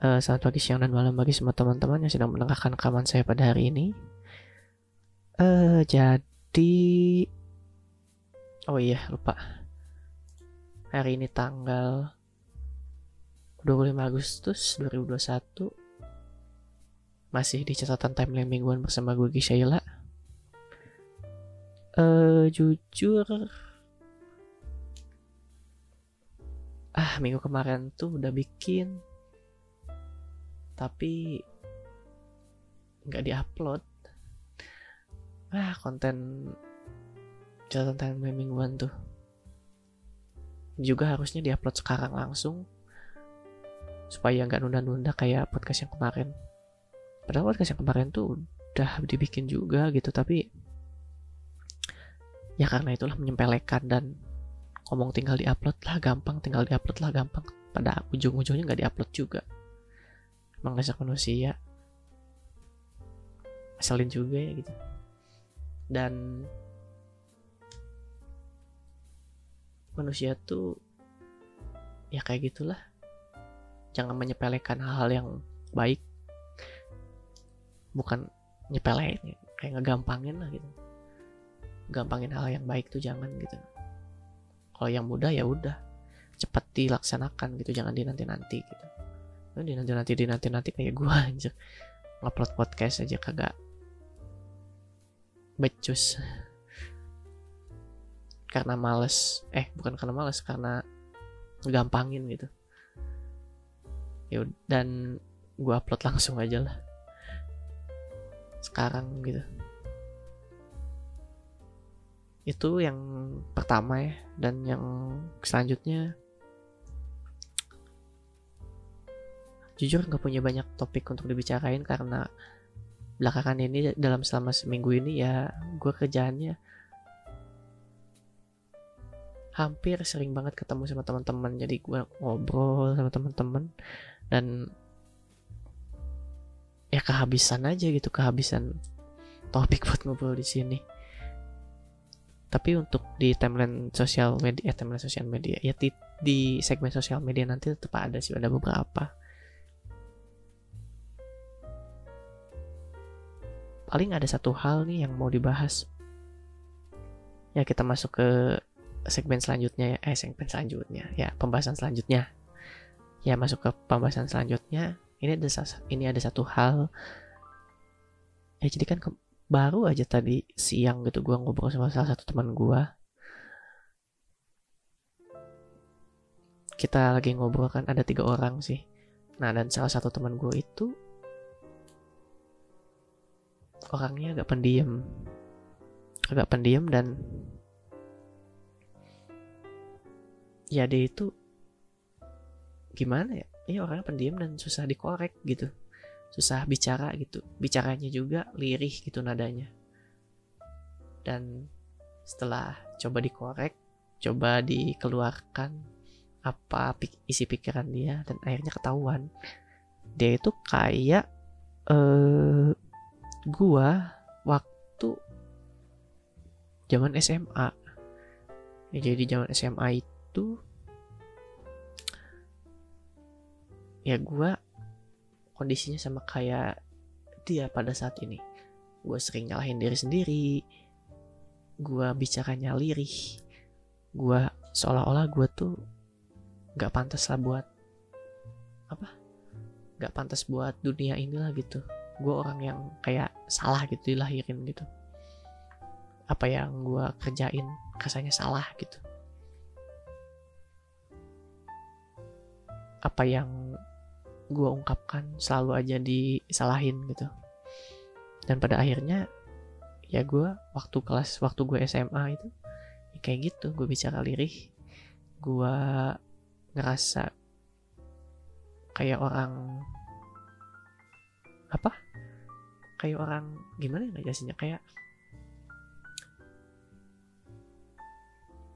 uh, selamat pagi, siang, dan malam bagi semua teman-teman yang sedang mendengarkan rekaman saya pada hari ini. Uh, jadi, oh iya lupa. Hari ini tanggal 25 Agustus 2021 masih di catatan timeline mingguan bersama gue Gishaila. Uh, jujur, ah minggu kemarin tuh udah bikin tapi nggak diupload. Ah konten catatan time mingguan tuh juga harusnya diupload sekarang langsung supaya nggak nunda-nunda kayak podcast yang kemarin. Padahal podcast yang kemarin tuh udah dibikin juga gitu tapi ya karena itulah menyempelekan dan ngomong tinggal diupload lah gampang tinggal diupload lah gampang. Pada ujung-ujungnya nggak diupload juga mengajak manusia. Asalin juga ya gitu. Dan manusia tuh ya kayak gitulah. Jangan menyepelekan hal-hal yang baik. Bukan nyepelein kayak ngegampangin lah gitu. Gampangin hal yang baik tuh jangan gitu. Kalau yang mudah ya udah. Cepat dilaksanakan gitu. Jangan dinanti nanti gitu Nah, di nanti nanti di nanti kayak gue aja ngupload podcast aja kagak becus. Karena males. Eh bukan karena males karena gampangin gitu. Ya dan gue upload langsung aja lah. Sekarang gitu. Itu yang pertama ya dan yang selanjutnya jujur nggak punya banyak topik untuk dibicarain karena belakangan ini dalam selama seminggu ini ya gue kerjaannya hampir sering banget ketemu sama teman-teman. Jadi gue ngobrol sama teman-teman dan ya kehabisan aja gitu kehabisan topik buat ngobrol di sini. Tapi untuk di timeline sosial media eh, timeline sosial media ya di, di segmen sosial media nanti tetap ada sih ada beberapa paling ada satu hal nih yang mau dibahas. Ya kita masuk ke segmen selanjutnya ya. Eh segmen selanjutnya. Ya pembahasan selanjutnya. Ya masuk ke pembahasan selanjutnya. Ini ada ini ada satu hal. Ya jadi kan baru aja tadi siang gitu gue ngobrol sama salah satu teman gue kita lagi ngobrol kan ada tiga orang sih. Nah dan salah satu teman gue itu orangnya agak pendiam. Agak pendiam dan ya dia itu gimana ya? Ini orangnya pendiam dan susah dikorek gitu. Susah bicara gitu. Bicaranya juga lirih gitu nadanya. Dan setelah coba dikorek coba dikeluarkan apa isi pikiran dia dan akhirnya ketahuan. Dia itu kayak eh gua waktu zaman SMA ya, jadi zaman SMA itu ya gua kondisinya sama kayak dia pada saat ini. Gue sering nyalahin diri sendiri gue bicaranya lirih gue seolah-olah gue tuh gak pantas lah buat apa? Gak pantas buat dunia inilah gitu gue orang yang kayak salah gitu dilahirin gitu. Apa yang gue kerjain rasanya salah gitu. Apa yang gue ungkapkan selalu aja disalahin gitu. Dan pada akhirnya ya gue waktu kelas waktu gue SMA itu ya kayak gitu gue bicara lirih gue ngerasa kayak orang apa kayak orang gimana ya jelasinnya kayak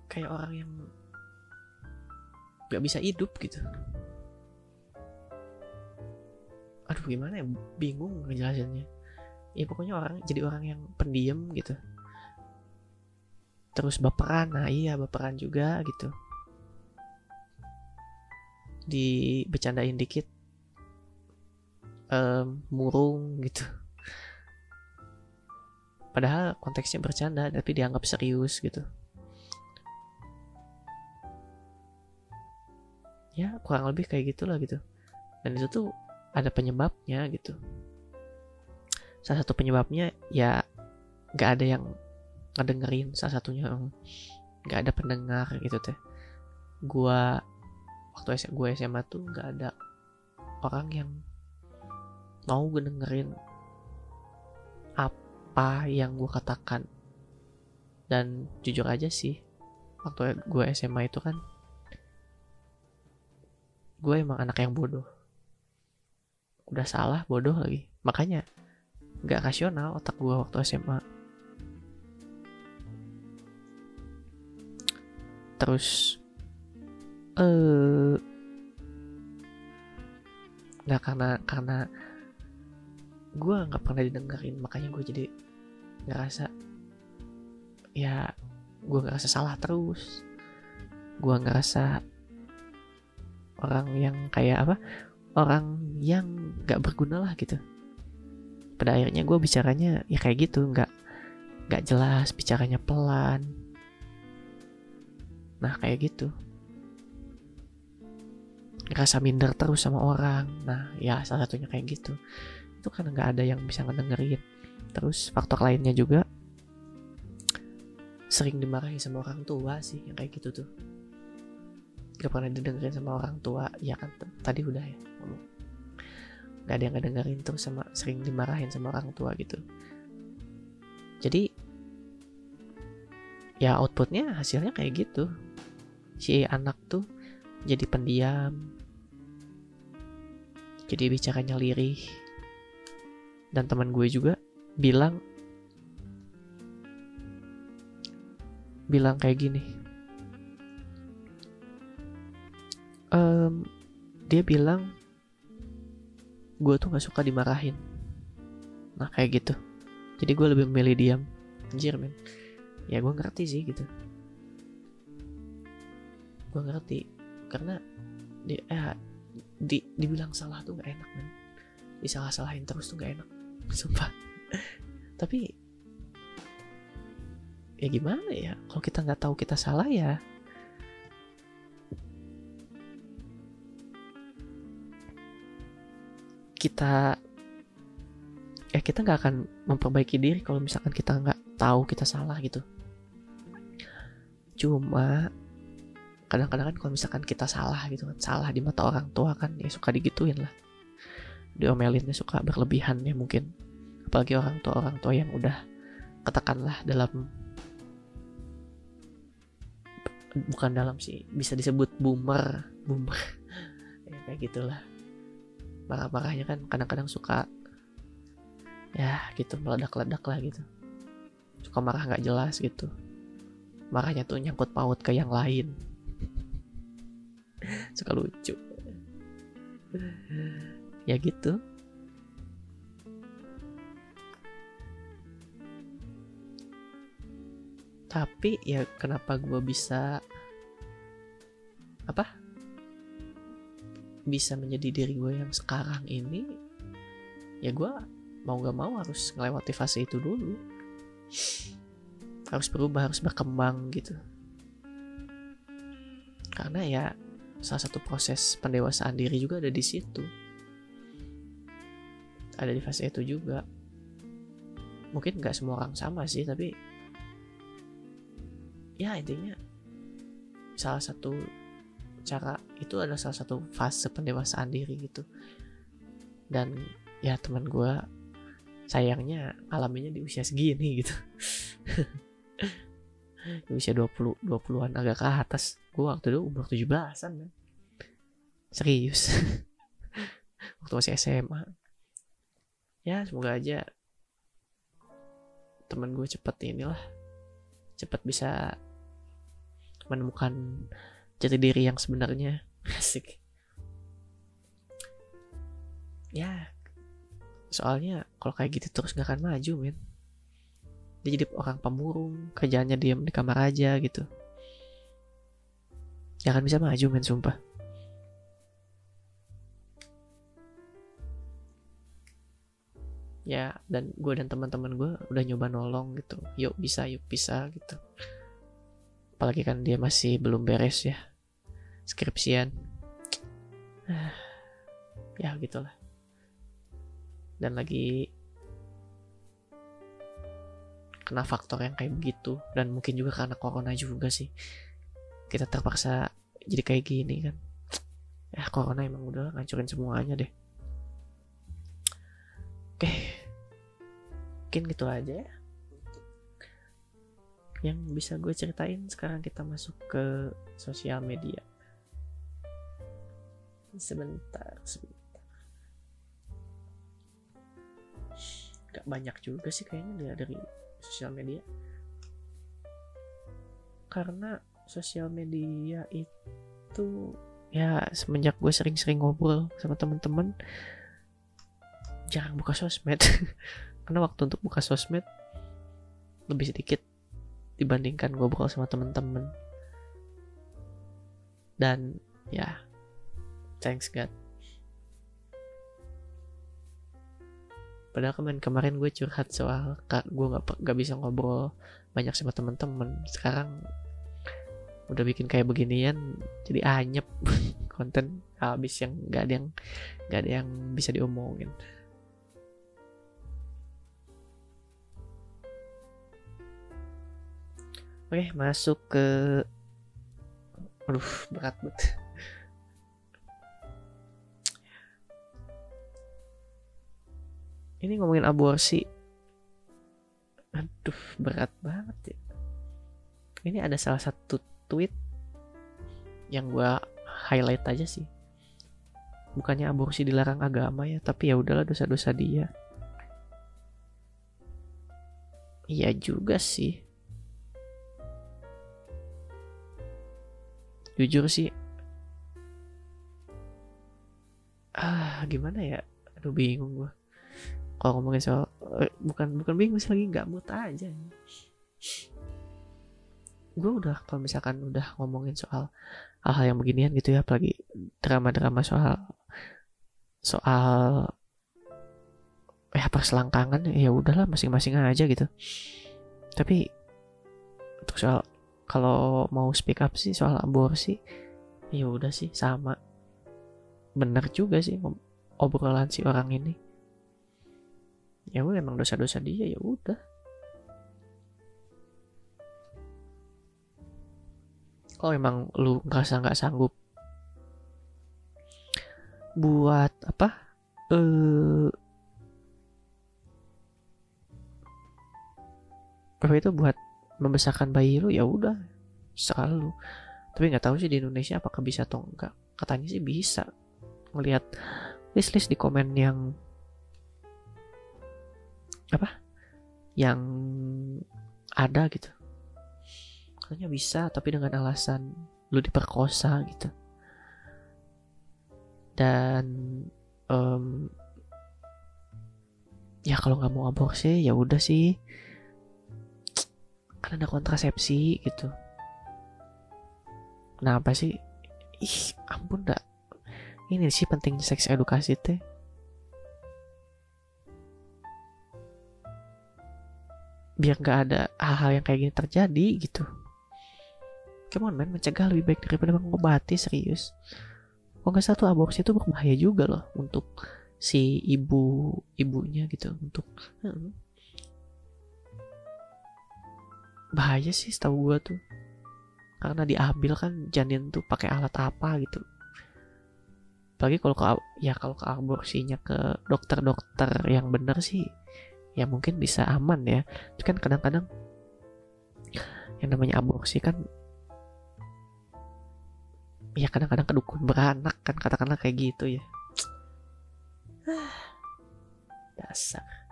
kayak orang yang gak bisa hidup gitu. Aduh gimana ya? Bingung ngejelasinnya. Ya pokoknya orang jadi orang yang pendiam gitu. Terus baperan nah iya baperan juga gitu. Dibecandain dikit. Um, murung gitu padahal konteksnya bercanda tapi dianggap serius gitu. Ya kurang lebih kayak gitulah gitu. Dan itu tuh ada penyebabnya gitu. Salah satu penyebabnya ya nggak ada yang ngedengerin. Salah satunya nggak ada pendengar gitu teh. Gua waktu gue SMA tuh nggak ada orang yang mau dengerin apa yang gue katakan. Dan jujur aja sih waktu gue SMA itu kan gue emang anak yang bodoh. Udah salah bodoh lagi. Makanya nggak rasional otak gue waktu SMA terus eh uh, karena karena gue nggak pernah didengerin makanya gue jadi ngerasa ya gue ngerasa salah terus. Gue ngerasa orang yang kayak apa orang yang nggak berguna lah gitu. Pada akhirnya gue bicaranya ya kayak gitu nggak nggak jelas bicaranya pelan. Nah kayak gitu. Ngerasa minder terus sama orang. Nah ya salah satunya kayak gitu. Itu karena nggak ada yang bisa ngedengerin terus faktor lainnya juga sering dimarahin sama orang tua sih yang kayak gitu tuh. Gak pernah didengerin sama orang tua ya kan tadi udah ya ngomong. Gak ada yang ngedengerin tuh sama sering dimarahin sama orang tua gitu. Jadi ya outputnya hasilnya kayak gitu. Si anak tuh jadi pendiam jadi bicaranya lirih. Dan teman gue juga bilang bilang kayak gini. Um, dia bilang gue tuh nggak suka dimarahin. Nah kayak gitu. Jadi gue lebih memilih diam. Anjir men. Ya gue ngerti sih gitu. Gue ngerti. Karena di eh di dibilang salah tuh nggak enak men. Disalah-salahin terus tuh nggak enak. Sumpah tapi ya gimana ya? Kalau kita nggak tahu kita salah ya. Kita ya kita nggak akan memperbaiki diri kalau misalkan kita nggak tahu kita salah gitu. Cuma kadang-kadang kan kalau misalkan kita salah gitu kan salah di mata orang tua kan ya suka digituin lah. Diomelinnya suka berlebihan ya mungkin apalagi orang tua orang tua yang udah katakanlah dalam bukan dalam sih bisa disebut boomer boomer. Ya kayak gitulah. Marah-marahnya kan kadang-kadang suka ya gitu meledak-ledak lah gitu. Suka marah nggak jelas gitu. Marahnya tuh nyangkut paut ke yang lain. Suka lucu. Ya gitu tapi ya kenapa gue bisa apa? Bisa menjadi diri gue yang sekarang ini? Ya gue mau gak mau harus melewati fase itu dulu. Harus berubah harus berkembang gitu. Karena ya salah satu proses pendewasaan diri juga ada di situ. Ada di fase itu juga. Mungkin nggak semua orang sama sih tapi ya intinya salah satu cara itu adalah salah satu fase pendewasaan diri gitu. Dan ya teman gue sayangnya alaminya di usia segini gitu. Di usia 20 20-an agak ke atas. Gue waktu itu umur 17-an kan serius. Waktu masih SMA ya semoga aja teman gue cepet inilah cepet bisa menemukan jati diri yang sebenarnya. Asik. Ya soalnya kalau kayak gitu terus gak akan maju men. Dia jadi orang pemurung kerjaannya diam di kamar aja gitu. Gak akan bisa maju men sumpah ya dan gue dan teman-teman gue udah nyoba nolong gitu. Yuk bisa yuk bisa gitu. Apalagi kan dia masih belum beres ya skripsian. Ya gitulah. Dan lagi kena faktor yang kayak begitu dan mungkin juga karena corona juga sih. Kita terpaksa jadi kayak gini kan. Ya corona emang udah ngancurin semuanya deh oke. Mungkin gitu aja ya. Yang bisa gue ceritain sekarang kita masuk ke sosial media. Sebentar sebentar. Gak banyak juga sih kayaknya dari sosial media. Karena sosial media itu ya semenjak gue sering-sering ngobrol sama temen-temen jarang buka sosmed. Karena waktu untuk buka sosmed lebih sedikit dibandingkan ngobrol sama temen-temen. Dan ya thanks God. Padahal kemarin kemarin gue curhat soal kak gue nggak nggak bisa ngobrol banyak sama temen-temen. Sekarang udah bikin kayak beginian jadi anyep. Konten habis yang nggak ada yang nggak ada yang bisa diomongin Oke, masuk ke Aduh, berat banget. Ini ngomongin aborsi. Aduh, berat banget ya. Ini ada salah satu tweet yang gue highlight aja sih. Bukannya aborsi dilarang agama ya, tapi ya udahlah dosa-dosa dia. Iya juga sih. Jujur sih. Ah gimana ya? Aduh bingung gue kalau ngomongin soal eh, bukan bukan bingung sih lagi nggak mood aja. Gue udah kalau misalkan udah ngomongin soal hal-hal yang beginian gitu ya apalagi drama-drama soal soal ya perselangkangan ya udahlah masing-masing aja gitu. Tapi untuk soal kalau mau speak up sih soal aborsi ya udah sih sama. Benar juga sih obrolan si orang ini. Ya emang dosa-dosa dia ya udah. Kalau emang lu ngerasa nggak sanggup? Buat apa? Eh apa itu buat membesarkan bayi lu ya udah. Selalu tapi nggak tahu sih di Indonesia apakah bisa atau enggak katanya sih bisa. Melihat list list di komen yang apa? Yang ada gitu. Katanya bisa tapi dengan alasan lu diperkosa gitu. Dan um, ya kalau nggak mau aborsi ya udah sih kan ada kontrasepsi gitu. Kenapa sih? Ih ampun dak. Ini sih penting seks edukasi teh. Biar nggak ada hal-hal yang kayak gini terjadi gitu. Come on man. Mencegah lebih baik daripada mengobati serius. Kok nggak satu aborsi itu berbahaya juga loh untuk si ibu ibunya gitu untuk hmm bahaya sih setahu gue tuh. Karena diambil kan janin tuh pakai alat apa gitu. Apalagi kalau ke ya kalau ke aborsinya ke dokter-dokter yang bener sih ya mungkin bisa aman ya. Itu kan kadang-kadang yang namanya aborsi kan ya kadang-kadang kedukun beranak kan katakanlah kayak gitu ya. Dasar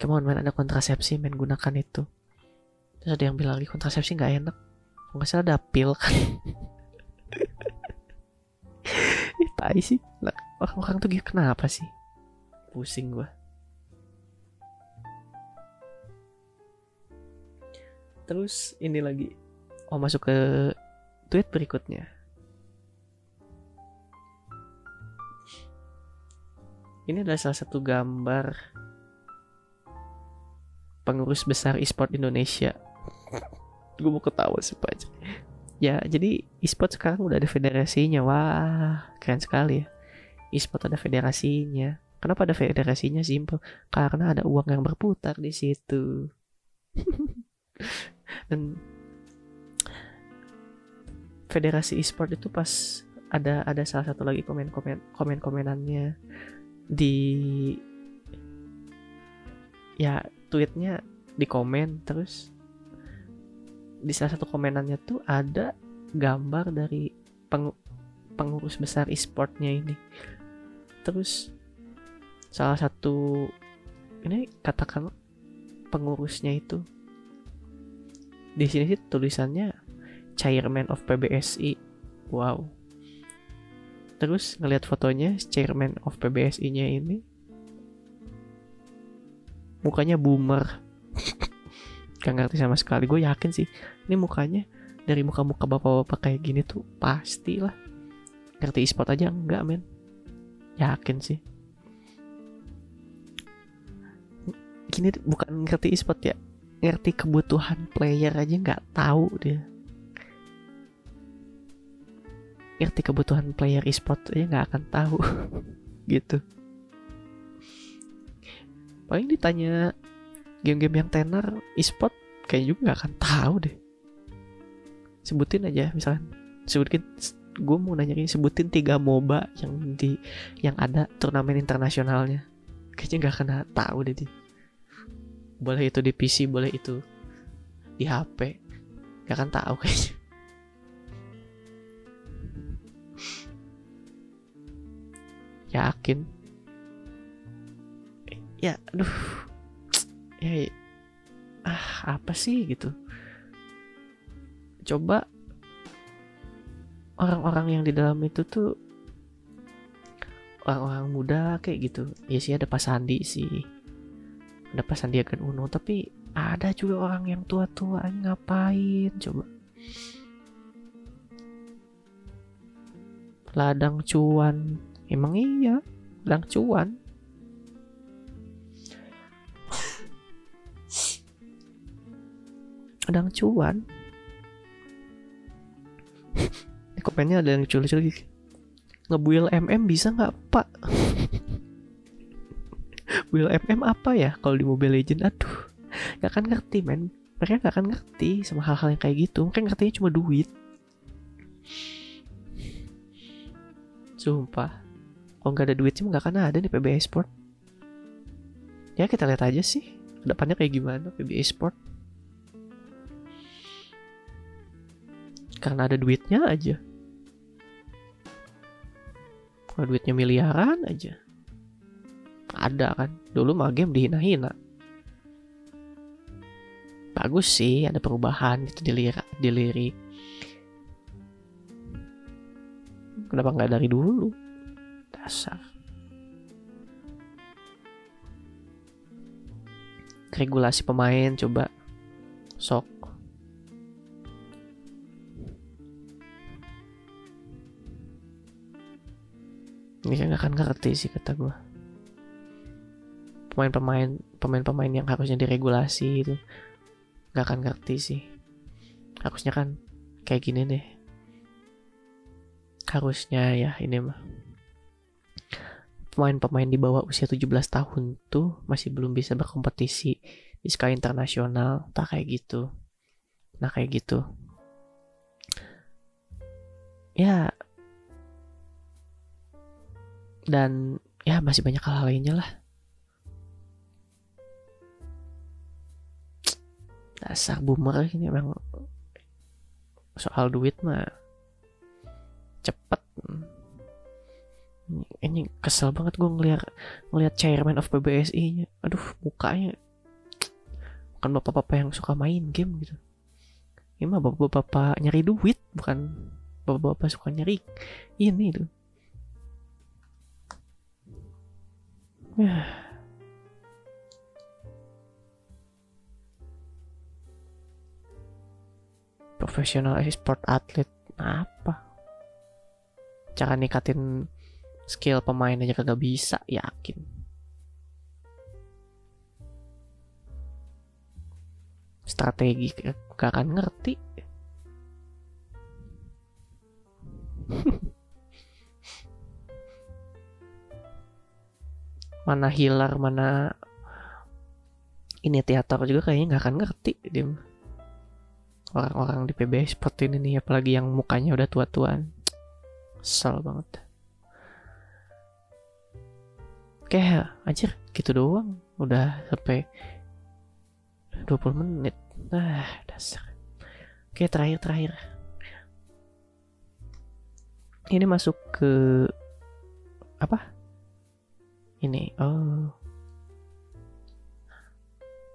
Come main ada kontrasepsi main gunakan itu. Terus ada yang bilang lagi kontrasepsi nggak enak. Nggak salah ada pil kan. Tai sih. Orang-orang tuh gitu kenapa sih? Pusing gua. Terus ini lagi. Oh masuk ke tweet berikutnya. Ini adalah salah satu gambar pengurus besar e-sport Indonesia. Gue mau ketawa sih pak. Ya jadi e-sport sekarang udah ada federasinya. Wah keren sekali ya. E-sport ada federasinya. Kenapa ada federasinya? Simple karena ada uang yang berputar di situ. Dan federasi e-sport itu pas ada ada salah satu lagi komen komen komen komenannya di ya tweetnya di komen terus di salah satu komenannya tuh ada gambar dari peng, pengurus besar e-sportnya ini. Terus salah satu ini katakan pengurusnya itu di sini sih tulisannya chairman of PBSI wow. Terus ngelihat fotonya chairman of PBSI nya ini mukanya boomer. Gak ngerti sama sekali. Gue yakin sih ini mukanya dari muka-muka bapak-bapak kayak gini tuh pasti lah. Ngerti e-sport aja? Enggak men. Yakin sih. Gini bukan ngerti e-sport ya. Ngerti kebutuhan player aja nggak tahu dia. Ngerti kebutuhan player e-sport aja nggak akan tahu. Gitu paling ditanya game-game yang tenar e-sport kayak juga gak akan tahu deh. Sebutin aja misalkan. Sebutin gue mau nanya ini sebutin tiga MOBA yang di yang ada turnamen internasionalnya. Kayaknya gak akan tahu deh dia boleh itu di PC boleh itu di HP gak akan tahu kayaknya. Yakin ya aduh. Ya ah apa sih gitu. Coba orang-orang yang di dalam itu tuh orang-orang muda kayak gitu. Ya sih ada Pak Sandi sih. Ada Pak Sandiaga Uno tapi ada juga orang yang tua-tua ngapain coba. Ladang cuan. Emang iya ladang cuan sedang cuan. Ini komennya ada yang lucu-lucu ngebuil MM bisa nggak pak? Buil MM apa ya kalau di Mobile Legend aduh gak akan ngerti men. Mereka gak akan ngerti sama hal-hal yang kayak gitu. Mereka ngertinya cuma duit. Sumpah. Kalau nggak ada duit sih nggak akan ada nih PBA Sport. Ya kita lihat aja sih. Depannya kayak gimana PBA Sport karena ada duitnya aja. Kalau duitnya miliaran aja. Ada kan. Dulu mah game dihina-hina. Bagus sih ada perubahan gitu dilirik dilirik kenapa nggak dari dulu? Dasar. Regulasi pemain coba. Sok Ini nggak akan ngerti sih kata gue pemain-pemain pemain-pemain yang harusnya diregulasi itu nggak akan ngerti sih. Harusnya kan kayak gini deh. Harusnya ya ini mah. Pemain-pemain di bawah usia 17 tahun tuh masih belum bisa berkompetisi di skala internasional tak kayak gitu. Nah kayak gitu. Ya dan ya masih banyak hal, lainnya lah. Dasar boomer ini emang soal duit mah cepet. Ini kesel banget gue ngeliat ngeliat chairman of PBSI nya aduh mukanya bukan bapak-bapak yang suka main game gitu. Ini mah bapak-bapak nyari duit bukan bapak-bapak suka nyari ini tuh Profesional sport atlet. Apa? Cara nikatin skill pemain aja kagak bisa yakin. Strategi gak akan ngerti mana hilar mana ini teater juga kayaknya nggak akan ngerti dia orang-orang di PB seperti ini nih apalagi yang mukanya udah tua-tuaan. Kesel banget. Oke anjir gitu doang. Udah sampai 20 menit. Ah dasar. Oke terakhir-terakhir ini masuk ke apa ini oh.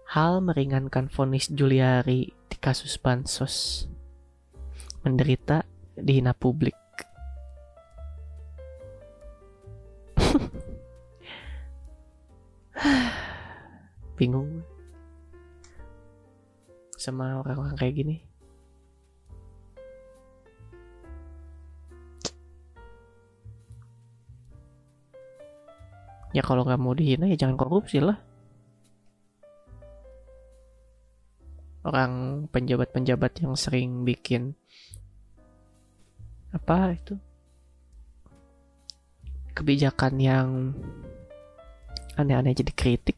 Hal meringankan vonis Juliari di kasus bansos. Menderita dihina publik. Bingung. Sama orang-orang kayak gini ya kalau nggak mau dihina ya jangan korupsi lah. Orang penjabat-penjabat yang sering bikin apa itu? Kebijakan yang aneh-aneh jadi kritik.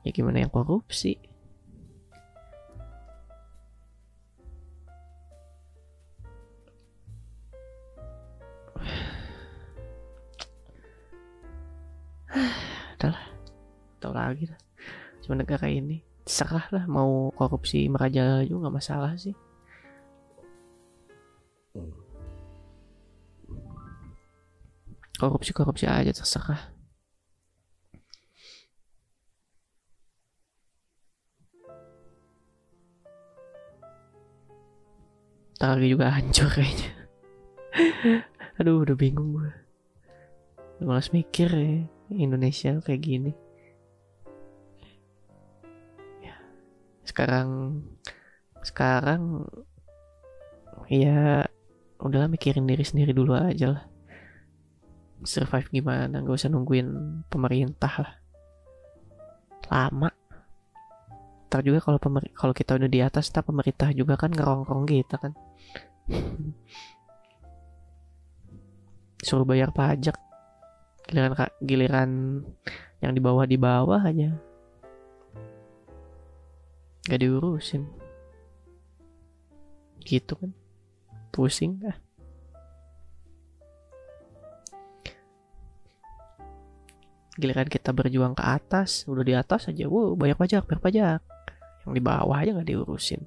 Ya gimana yang korupsi udahlah tau lagi lah cuma negara ini serah lah mau korupsi merajalela juga nggak masalah sih. Korupsi korupsi aja terserah. Ntar lagi juga hancur kayaknya. Aduh udah bingung gue Udah malas mikir ya Indonesia kayak gini. Ya, Sekarang Sekarang Ya Udahlah mikirin diri sendiri dulu aja lah. Survive gimana? Gak usah nungguin pemerintah lah. Lama. Ntar juga kalau pemer kalau kita udah di atas, tak pemerintah juga kan ngerongkrong kita kan. Suruh bayar pajak. Giliran giliran yang di bawah di bawah aja. Gak diurusin. Gitu kan. Pusing ah. Giliran kita berjuang ke atas, udah di atas aja, wow banyak pajak, bayar pajak yang di bawah aja nggak diurusin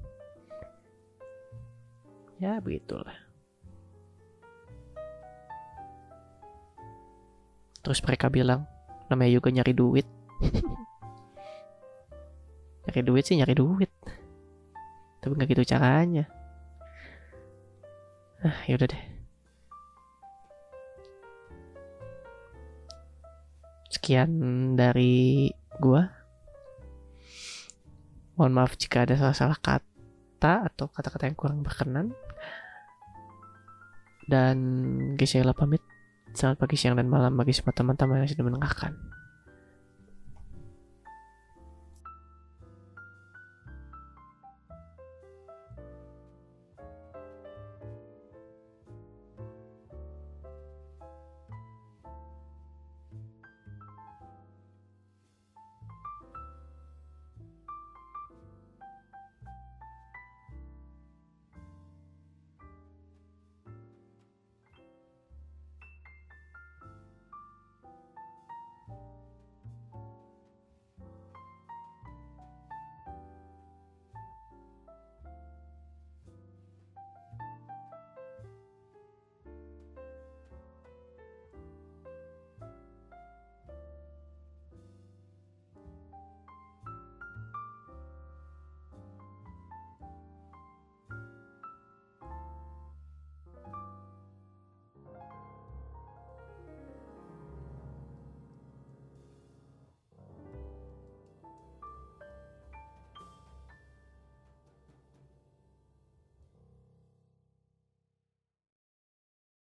ya begitulah terus mereka bilang namanya juga nyari duit. Nyari duit sih nyari duit. Tapi nggak gitu caranya. Ah yaudah deh. Sekian dari gua. Mohon maaf jika ada salah-salah kata atau kata-kata yang kurang berkenan. Dan guys, saya pamit. Selamat pagi, siang, dan malam bagi semua teman-teman yang sudah mendengarkan.